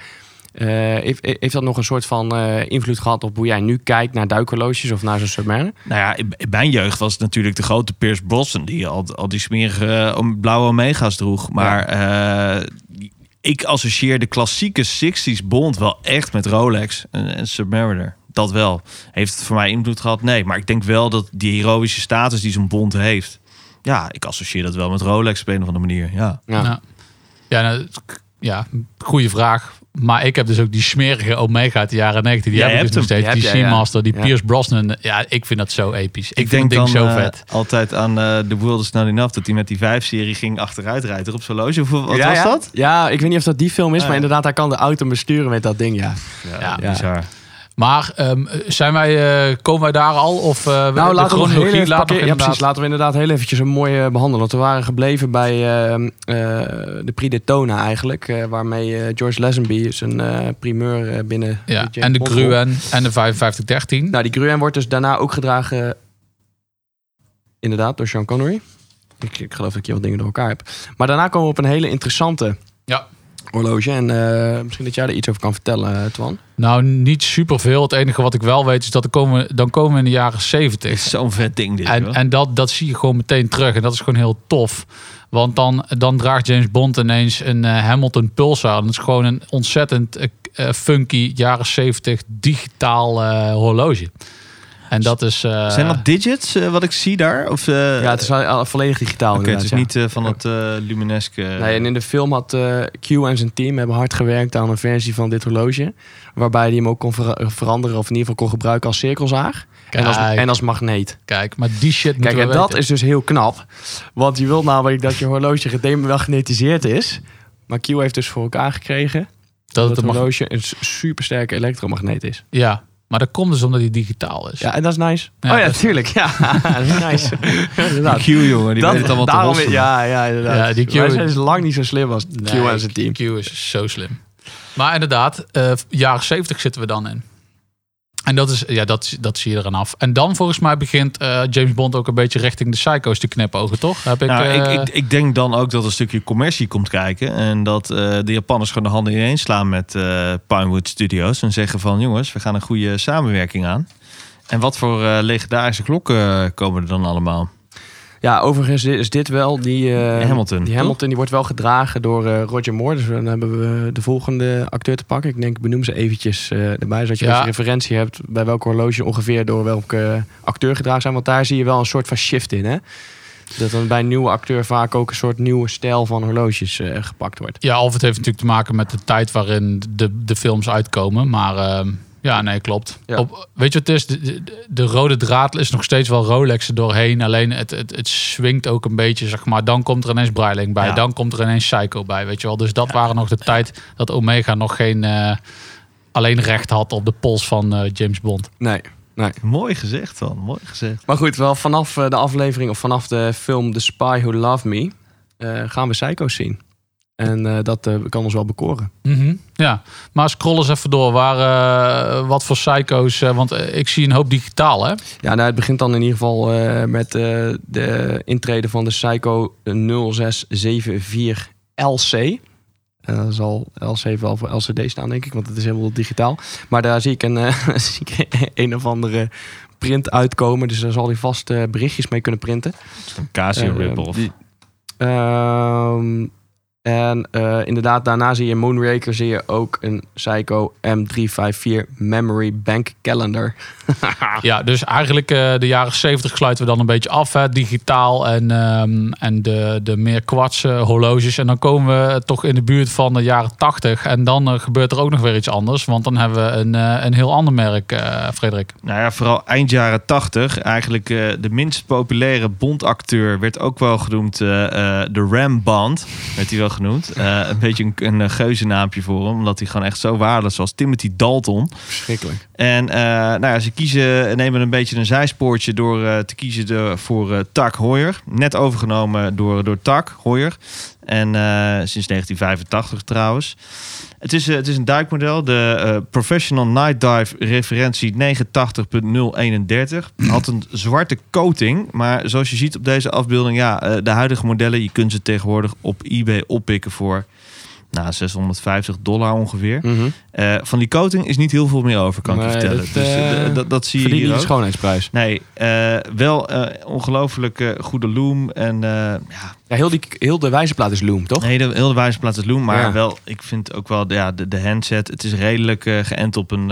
Heeft, heeft dat nog een soort van invloed gehad op hoe jij nu kijkt naar duikhorloges of naar zo'n Submariner? Nou ja, in mijn jeugd was het natuurlijk de grote Pierce Brosnan... die al, al die smerige blauwe Omega's droeg. Maar ik associeer de klassieke 60s Bond wel echt met Rolex en, en Submariner. Dat wel. Heeft het voor mij invloed gehad? Nee. Maar ik denk wel dat die heroïsche status die zo'n Bond heeft... Ja, ik associeer dat wel met Rolex op een of andere manier. Ja. Ja. Ja, ja, nou, ja goede vraag. Maar ik heb dus ook die smerige Omega uit de jaren 90. Die Jij heb ik dus nog steeds. Die ja. Seamaster, die Ja. Pierce Brosnan. Ja, ik vind dat zo episch. Ik, denk dan zo eh, vet. altijd aan eh The World Is Not Enough... dat hij met die 5-serie ging achteruitrijden op zijn loge. Hoeveel, wat Ja, was ja. dat? Ja, ik weet niet of dat die film is, Ah, maar inderdaad, hij kan de auto besturen met dat ding, ja. Ja. bizar. Maar ehm, zijn wij, eh, komen wij daar al? Of uh, Nou, laten we heel even pakken- Ja, inderdaad-. Laten we inderdaad heel eventjes een mooie behandelen. Want we waren gebleven bij ehm, eh, de Prix Daytona eigenlijk. waarmee George Lazenby zijn primeur binnen Ja, en de Bond Gruen en de 5513. Nou, die Gruen wordt dus daarna ook gedragen inderdaad, door Sean Connery. Ik, ik geloof dat ik hier wat dingen door elkaar heb. Maar daarna komen we op een hele interessante Ja. Horloge. En eh, misschien dat jij er iets over kan vertellen, eh, Twan. Nou, niet superveel. Het enige wat ik wel weet is dat er komen, dan komen we in de jaren Het 70. is zo'n vet ding dit. En, hoor. en dat, dat zie je gewoon meteen terug. En dat is gewoon heel tof. Want dan, dan draagt James Bond ineens een eh, Hamilton Pulsar. En dat is gewoon een ontzettend funky jaren 70 digitaal horloge. En dat is... eh, Zijn dat digits eh, wat ik zie daar? Of, eh, ja, het is al- volledig digitaal Oké, het inderdaad, is ja. niet van het eh Luminesque. Nee, en in de film had eh, Q en zijn team hebben hard gewerkt aan een versie van dit horloge. Waarbij hij hem ook kon ver- veranderen of in ieder geval kon gebruiken als cirkelzaag. En als, en als magneet. Kijk, maar die shit moeten Kijk, we en dat weten. is dus heel knap. Want je wilt namelijk dat je horloge gedemagnetiseerd is. Maar Q heeft dus voor elkaar gekregen dat dat het het horloge een supersterke elektromagneet is. Ja, maar dat komt dus omdat hij digitaal is. Ja, en dat is nice. Ja, oh ja, dat- tuurlijk. Ja, [laughs] dat is nice. inderdaad. Q, jongen, die Dat- weet het allemaal te daarom- rossen. Ja, ja, inderdaad. Ja, die Q- is lang niet zo slim als Q Nee, en zijn team. Q is zo slim. Maar inderdaad, eh jaren 70 zitten we dan in. En dat, is, ja, dat, dat zie je eraan af. En dan volgens mij begint eh, James Bond ook een beetje richting de psycho's te knipogen, toch? Heb ik, Nou, eh, ik, ik, ik denk dan ook dat een stukje commercie komt kijken. En dat eh, de Japanners gewoon de handen ineen slaan met Pinewood Studios. En zeggen van jongens, we gaan een goede samenwerking aan. En wat voor legendarische klokken komen er dan allemaal? Ja, overigens is dit wel die... eh, Hamilton, Die toch? Hamilton die wordt wel gedragen door eh, Roger Moore. Dus dan hebben we de volgende acteur te pakken. Ik denk, ik benoem ze eventjes eh, erbij. Zodat je Ja. een referentie hebt bij welk horloge ongeveer door welke acteur gedragen zijn. Want daar zie je wel een soort van shift in, hè? Dat dan bij een nieuwe acteur vaak ook een soort nieuwe stijl van horloges eh, gepakt wordt. Ja, of het heeft natuurlijk te maken met de tijd waarin de, de films uitkomen. Maar ehm, ja, nee, klopt. Ja. Op, weet je wat het is? De, de, de rode draad is nog steeds wel Rolex er doorheen. Alleen het, het, het swingt ook een beetje, zeg maar. Dan komt er ineens Breiling bij. Ja. Dan komt er ineens Psycho bij, weet je wel. Dus dat waren nog de tijd dat Omega nog geen... eh, alleen recht had op de pols van eh, James Bond. Nee, nee. Mooi gezegd dan, mooi gezegd. Maar goed, wel vanaf eh, de aflevering of vanaf de film The Spy Who Loved Me... eh, gaan we Psycho's zien. En eh, dat eh, kan ons wel bekoren. Mhm, Ja, maar scroll eens even door. Waar, eh, wat voor psycho's? eh, want ik zie een hoop digitaal, hè? Ja, nou, het begint dan in ieder geval eh, met eh, de intrede van de Psycho 0674 LC. En dat zal LC wel voor LCD staan, denk ik, want het is helemaal digitaal. Maar daar zie ik een, eh, [laughs] zie ik een of andere print uitkomen. Dus daar zal hij vast eh, berichtjes mee kunnen printen. Een Casio Ehm, en eh, inderdaad, daarna zie je Moonraker zie je ook een Psycho M354 Memory Bank Calendar. [laughs] Ja, dus eigenlijk eh, de jaren 70 sluiten we dan een beetje af, hè, digitaal en, ehm, en de, de meer kwarts eh, horloges. En dan komen we toch in de buurt van de jaren 80. En dan gebeurt er ook nog weer iets anders, want dan hebben we een, eh, een heel ander merk, eh Frederik. Nou ja, vooral eind jaren 80. Eigenlijk eh, de minst populaire Bond-acteur werd ook wel genoemd de Ram Bond. Werd hij wel genoemd. Eh, een beetje een, een eh, geuzenaampje voor hem. Omdat hij gewoon echt zo waardeloos was. Timothy Dalton. Verschrikkelijk. En eh, nou ja, ze kiezen, nemen een beetje een zijspoortje door te kiezen de, voor Tak Hoyer. Net overgenomen door, door Tak Hoyer. En sinds 1985 trouwens. Het is, eh, het is een duikmodel. De eh, Professional Night Dive referentie 89.031. Had een zwarte coating. Maar zoals je ziet op deze afbeelding... Ja, eh, de huidige modellen, je kunt ze tegenwoordig op eBay oppikken voor... Nou, 650 dollar ongeveer. Mhm. Eh, van die coating is niet heel veel meer over, kan ik je vertellen. dat, dus eh, eh, dat, dat zie je hier niet de schoonheidsprijs. Nee, wel ongelooflijk goede loom. En ja, Ja, heel, die, heel de wijzerplaat is Loom, toch? nee, de, heel de wijzerplaat is loom. Maar Ja. wel, ik vind ook wel ja, de, de handset. Het is redelijk geënt op een,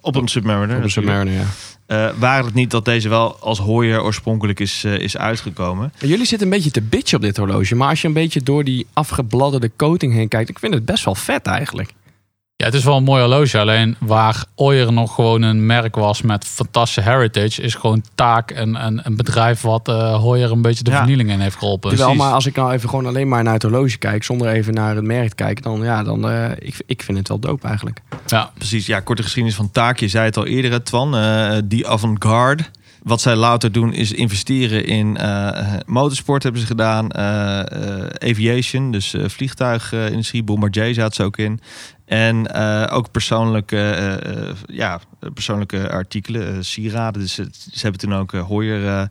op een Submariner. Op. Submariner, ja. Eh, waren het niet dat deze wel als hooier oorspronkelijk is, eh, is uitgekomen. Jullie zitten een beetje te bitchen op dit horloge. Maar als je een beetje door die afgebladderde coating heen kijkt... ik vind het best wel vet eigenlijk. Ja, het is wel een mooi horloge. Alleen waar Oyer nog gewoon een merk was met fantastische heritage, is gewoon taak en een, een bedrijf wat eh Hoyer een beetje de Ja. vernieling in heeft geholpen. Terwijl, Precies. maar als ik nou even gewoon alleen maar naar het horloge kijk... zonder even naar het merk te kijken... dan ja, dan... eh, ik, ik vind het wel dope eigenlijk. Ja, Precies, ja, korte geschiedenis van Taak. Je zei het al eerder, Twan. eh, die avant-garde. Wat zij louter doen is investeren in eh, motorsport hebben ze gedaan. eh, eh, aviation, dus vliegtuigindustrie. Bombardier zaten ze ook in. En ook persoonlijke, ja, persoonlijke artikelen, sieraden. Dus ze hebben toen ook Hoyer...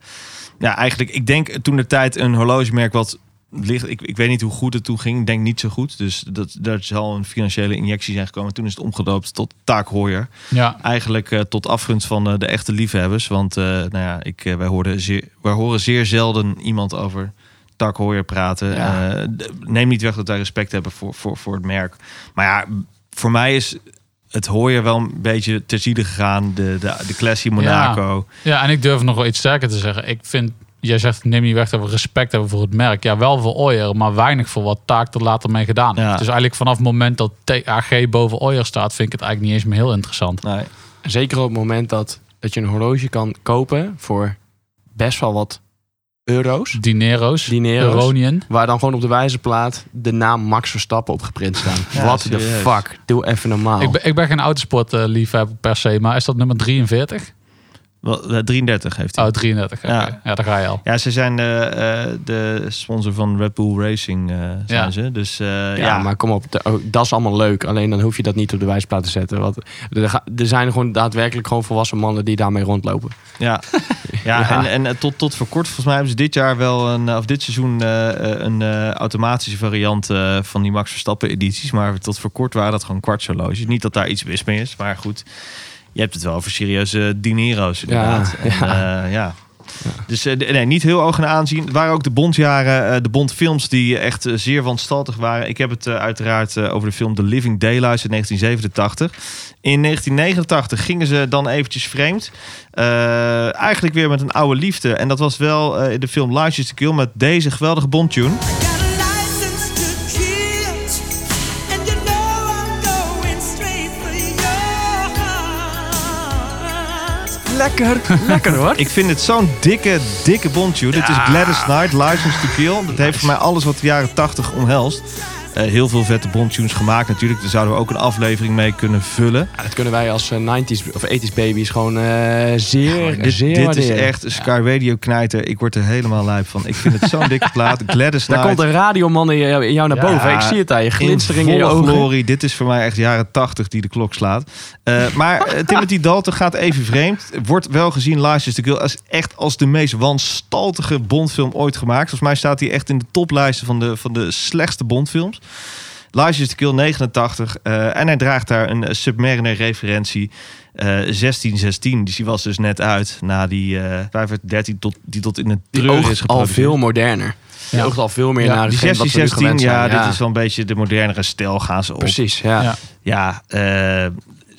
ja, eigenlijk, ik denk toen de tijd een horlogemerk wat ligt... Ik, ik weet niet hoe goed het toen ging. Ik denk niet zo goed. Dus dat, daar zal een financiële injectie zijn gekomen. Toen is het omgedoopt tot Taak Hoyer Ja, eigenlijk eh, tot afgunst van eh, de echte liefhebbers. Want eh, nou ja, ik, wij, hoorden zeer, wij horen zeer zelden iemand over Tak Heuer praten. Ja. Neem niet weg dat wij respect hebben voor, voor, voor het merk. Maar ja, voor mij is het Heuer wel een beetje terzijde gegaan. De, de, de Classy Monaco. Ja, en ik durf nog wel iets sterker te zeggen. Ik vind, jij zegt neem niet weg dat we respect hebben voor het merk. Ja, wel voor Oyer, maar weinig voor wat Taak er later mee gedaan heeft. Ja. Dus eigenlijk vanaf het moment dat TAG boven Oyer staat, vind ik het eigenlijk niet eens meer heel interessant. Nee. Zeker op het moment dat, dat je een horloge kan kopen voor best wel wat euro's. Dinero's, Dinero's. Euronian. Waar dan gewoon op de wijzerplaat de naam Max Verstappen op geprint staan. Ja, What the fuck? Doe even normaal. Ik ben, ik ben geen autosport liefhebber per se, maar is dat nummer 43? Wel, eh, 33 heeft hij. Oh, 33. oké. Ja. Ja. daar ga je al. Ja, ze zijn de, eh, de sponsor van Red Bull Racing. eh, zijn Ja. ze. Dus eh, ja, ja, maar kom op. de- oh, dat is allemaal leuk. Alleen dan hoef je dat niet op de wijzerplaat te zetten. Want er, ga- er zijn gewoon daadwerkelijk gewoon volwassen mannen die daarmee rondlopen. Ja, [laughs] ja, Ja. en, en tot, tot voor kort, volgens mij hebben ze dit jaar wel een, of dit seizoen een eh, automatische variant eh, van die Max Verstappen edities. Maar tot voor kort waren dat gewoon kwartshorloges. Niet dat daar iets mis mee is, maar goed. Je hebt het wel over serieuze dinero's inderdaad. Ja, En, ja. eh, ja. Dus eh, nee, niet heel hoog in aanzien. Het waren ook de Bondjaren, eh, de Bondfilms die echt zeer wanstaltig waren. Ik heb het uiteraard over de film The Living Daylights in 1987. In 1989 gingen ze dan eventjes vreemd. Eigenlijk weer met een oude liefde. En dat was wel in de film License to Kill met deze geweldige Bondtune. Lekker, lekker hoor. Ik vind het zo'n dikke, dikke Bondtune. Het is Gladys Knight, License to Kill. Dat heeft voor mij alles wat de jaren 80 omhelst. Eh, heel veel vette Bondtunes gemaakt natuurlijk. Daar zouden we ook een aflevering mee kunnen vullen. Ja, dat kunnen wij als eh, 90s of 80s baby's gewoon eh, zeer, dit zeer dit is echt Sky Radio knijter. Ik word er helemaal lijp van. Ik vind het zo'n [laughs] dikke plaat. Gladys Daar komt een radioman in jou, in jou naar boven. Ik zie het daar. Je glinstering in, in je ogen. glorie. Dit is voor mij echt jaren 80 die de klok slaat. Eh, maar eh, [laughs] Timothy Dalton gaat even vreemd. Wordt wel gezien License to Kill als echt als de meest wanstaltige Bondfilm ooit gemaakt. Volgens mij staat hij echt in de toplijsten van de, van de slechtste Bondfilms. License to Kill 89. eh, en hij draagt daar een eh, Submariner referentie. eh 1616. Dus die was dus net uit. Na die eh 513 tot, die tot in de Die treur is al veel moderner. Die Ja. oogt al veel meer Ja, naar Die hetgeen wat we nu 1616, gewend ja, zijn. dit is wel een beetje de modernere stijl gaan ze op. Precies, ja. Ja. Ja, eh,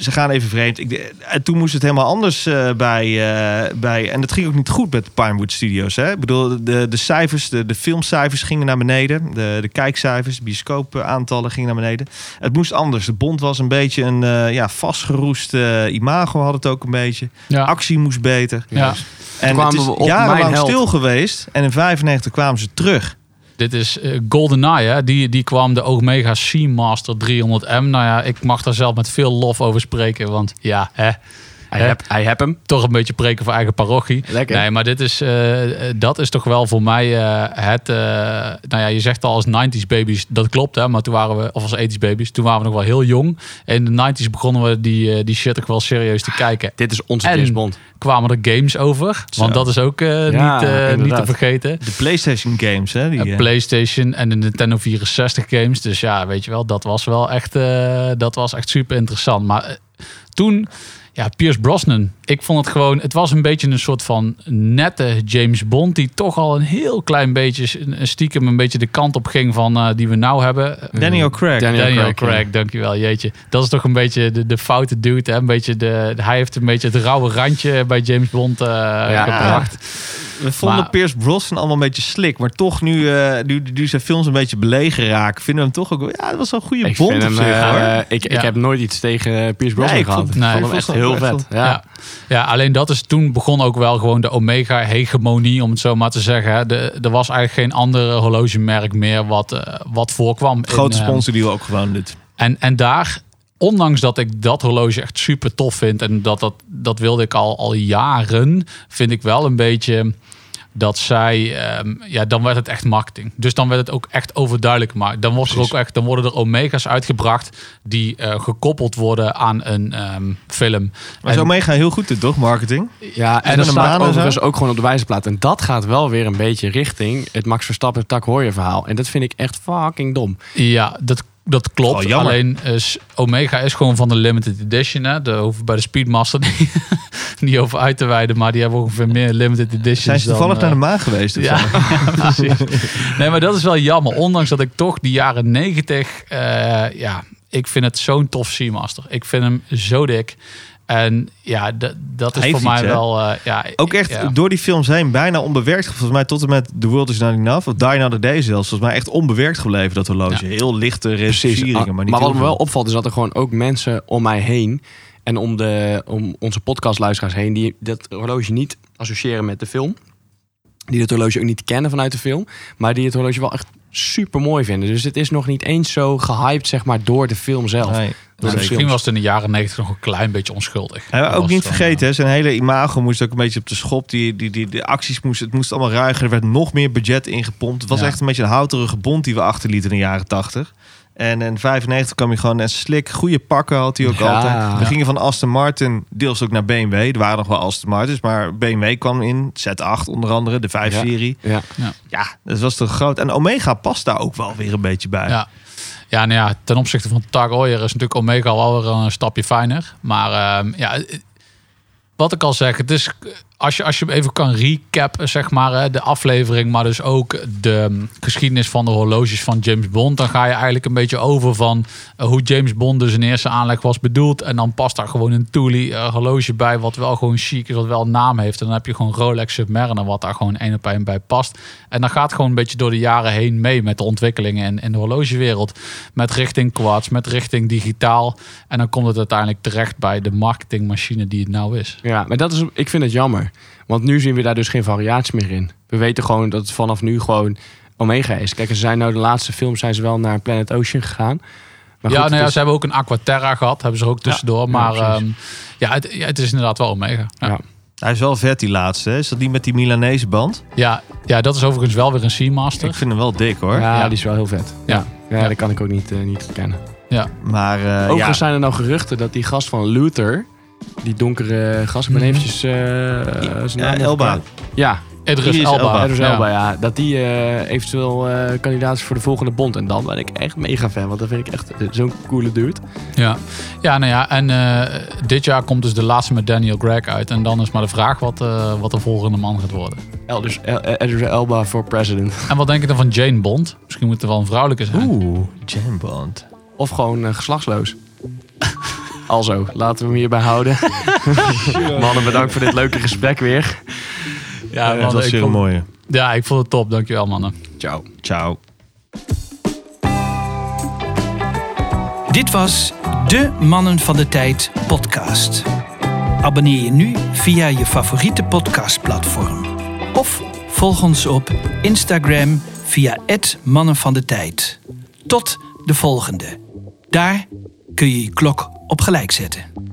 ze gaan even vreemd. Ik, en toen moest het helemaal anders eh, bij, eh, bij... En dat ging ook niet goed met de Pinewood Studios. Hè? Ik bedoel, de, de cijfers, de, de filmcijfers gingen naar beneden. De, de kijkcijfers, de bioscoopaantallen gingen naar beneden. Het moest anders. De Bond was een beetje een eh, ja, vastgeroest eh, imago had het ook een beetje. Ja. Actie moest beter. Ja. En kwamen het is we op jarenlang stil geweest. En in 95 kwamen ze terug. Dit is eh, GoldenEye, hè? Die, die kwam de Omega Seamaster 300M. Nou ja, ik mag daar zelf met veel lof over spreken. Want ja, hè, Hij heb, hem. toch een beetje preken voor eigen parochie. Lekker. Nee, maar dit is, eh, dat is toch wel voor mij eh, het... eh, nou ja, je zegt al als 90s baby's, dat klopt hè. Maar toen waren we, of als 80s baby's, toen waren we nog wel heel jong. En in de 90s begonnen we die, die shit toch wel serieus te kijken. Dit is onze En- James Bond. Kwamen er games over, want dat is ook eh, Ja, niet, eh, niet te vergeten. De PlayStation games, hè? Die, PlayStation en de Nintendo 64 games. Dus ja, weet je wel, dat was wel echt, eh, dat was echt super interessant. Maar toen, ja, Pierce Brosnan. Ik vond het gewoon, het was een beetje een soort van nette James Bond. Die toch al een heel klein beetje, stiekem een beetje de kant op ging van eh, die we nou hebben. Daniel Craig. Daniel Daniel, Craig, Craig, ja. dankjewel, jeetje. Dat is toch een beetje de, de foute dude, hè? Een beetje de, hij heeft een beetje het rauwe randje bij James Bond eh, gebracht. We vonden Maar- Pierce Brosnan allemaal een beetje slik. Maar toch, nu, eh, nu, nu zijn films een beetje belegen raken, vinden we hem toch ook... wel- Ja, dat was wel een goede Ik, bond vind op hem, zich, eh, hoor. ik, ik Ja. heb nooit iets tegen Pierce Brosnan Nee, ik gehad. vond- ik nee, vond hem echt heel vet. Ja. Ja. alleen dat is toen begon ook wel gewoon de Omega-hegemonie, om het zo maar te zeggen. De, er was eigenlijk geen andere horlogemerk meer wat, eh, wat voorkwam. Grote in, eh, sponsor die we ook gewoon dit. en, en daar, ondanks dat ik dat horloge echt super tof vind en dat, dat, dat wilde ik al, al jaren, vind ik wel een beetje dat zij, ehm, ja, dan werd het echt marketing. Dus dan werd het ook echt overduidelijk gemaakt. Dan, wordt er ook echt, dan worden er omega's uitgebracht die eh, gekoppeld worden aan een ehm, film. Maar En- zo mega heel goed dit, toch? Marketing. Ja, en, En dat staat overigens ook gewoon op de wijzerplaat. En dat gaat wel weer een beetje richting het Max Verstappen Tak Hooyer verhaal. En dat vind ik echt fucking dom. Ja, dat, dat klopt. Oh. Alleen is, Omega is gewoon van de limited edition. Hè? De, hoeven bij de Speedmaster [laughs] niet, niet over uit te wijden. Maar die hebben ongeveer meer limited editions. Zijn ze dan, toevallig eh, naar de maan geweest? of Ja, zo? ja, [laughs] precies. Nee, maar dat is wel jammer. Ondanks dat ik toch die jaren negentig... eh, ja, ik vind het zo'n tof Seamaster. Ik vind hem zo dik. En ja, dat is Hij voor mij iets, wel... eh, ja, Ook echt ja. door die films heen bijna onbewerkt. Volgens mij tot en met The World Is Not Enough. Of Die Another Day zelfs. Volgens mij echt onbewerkt gebleven dat horloge. Ja. Heel lichte Precies. reversieringen. Ah, Maar, niet maar wat me wel opvalt is dat er gewoon ook mensen om mij heen... en om, de, om onze podcastluisteraars heen... die dat horloge niet associëren met de film. Die het horloge ook niet kennen vanuit de film. Maar die het horloge wel echt super mooi vinden. Dus het is nog niet eens zo gehyped zeg maar, door de film zelf. Nee. Misschien was het in de jaren negentig nog een klein beetje onschuldig. Dat ook niet dan, vergeten, hè, zijn hele imago moest ook een beetje op de schop. Die, die, die, de acties moesten, het moest allemaal ruiger. Er werd nog meer budget ingepompt. Het was Ja. echt een beetje een houterige bond die we achterlieten in de jaren 80. En in 95 kwam je gewoon en slik. Goede pakken had hij ook Ja. altijd. We Ja. gingen van Aston Martin deels ook naar BMW. Er waren nog wel Aston Martins, maar BMW kwam in. Z8 onder andere, de 5-serie. Ja. Ja. dat was toch groot. En Omega past daar ook wel weer een beetje bij. Ja. Ja, nou ja, ten opzichte van Tag Heuer is natuurlijk Omega wel weer een stapje fijner. Maar ehm, ja, wat ik al zeg, het is als je, als je even kan recappen, zeg maar, de aflevering, maar dus ook de geschiedenis van de horloges van James Bond, dan ga je eigenlijk een beetje over van eh, hoe James Bond dus in eerste aanleg was bedoeld. En dan past daar gewoon een Thule eh, horloge bij, wat wel gewoon chic is, wat wel een naam heeft. En dan heb je gewoon Rolex Submariner, wat daar gewoon één op één bij past. En dan gaat gewoon een beetje door de jaren heen mee met de ontwikkelingen in, in de horlogewereld. Met richting quartz, met richting digitaal. En dan komt het uiteindelijk terecht bij de marketingmachine die het nou is. Ja, maar dat is, ik vind het jammer. Want nu zien we daar dus geen variatie meer in. We weten gewoon dat het vanaf nu gewoon Omega is. Kijk, ze zijn nou de laatste film zijn ze wel naar Planet Ocean gegaan. Maar ja, goed, nou ja, is- ze hebben ook een Aquaterra gehad, hebben ze er ook tussendoor. ja, maar precies. ehm, ja, het, ja, het is inderdaad wel Omega. Ja. Ja. Hij is wel vet, die laatste. hè? Is dat niet met die Milanese band? Ja, ja, dat is overigens wel weer een Seamaster. Ik vind hem wel dik, hoor. ja, Ja. die is wel heel vet. Ja, ja. Ja. dat kan ik ook niet, eh, niet ontkennen. Maar eh, ja, Overigens zijn er nou geruchten dat die gast van Luther, die donkere gast, ik ben Mhm. eventjes eh, zijn Ja, Elba. Ja, Idris Elba. Elba. Ja. Elba, ja. Dat die eh, eventueel eh, kandidaat is voor de volgende bond. En dan ben ik echt mega fan, want dat vind ik echt zo'n coole dude. Ja. ja, nou ja, en eh, dit jaar komt dus de laatste met Daniel Craig uit. En dan is maar de vraag wat, eh, wat de volgende man gaat worden. Elders, El- Elba voor president. En wat denk je dan van Jane Bond? Misschien moet er wel een vrouwelijke zijn. Oeh, Jam Bond. Of gewoon geslachtsloos. [laughs] Alzo, laten we hem hierbij houden. [laughs] Mannen, bedankt voor dit leuke gesprek weer. Ja, dat was vond, mooie. ja, ik vond het top. Dankjewel, mannen. Ciao. Ciao. Dit was de Mannen van de Tijd podcast. Abonneer je nu via je favoriete podcastplatform. Of volg ons op Instagram via het Mannen van de Tijd. Tot de volgende. Daar kun je je klok op gelijk zetten.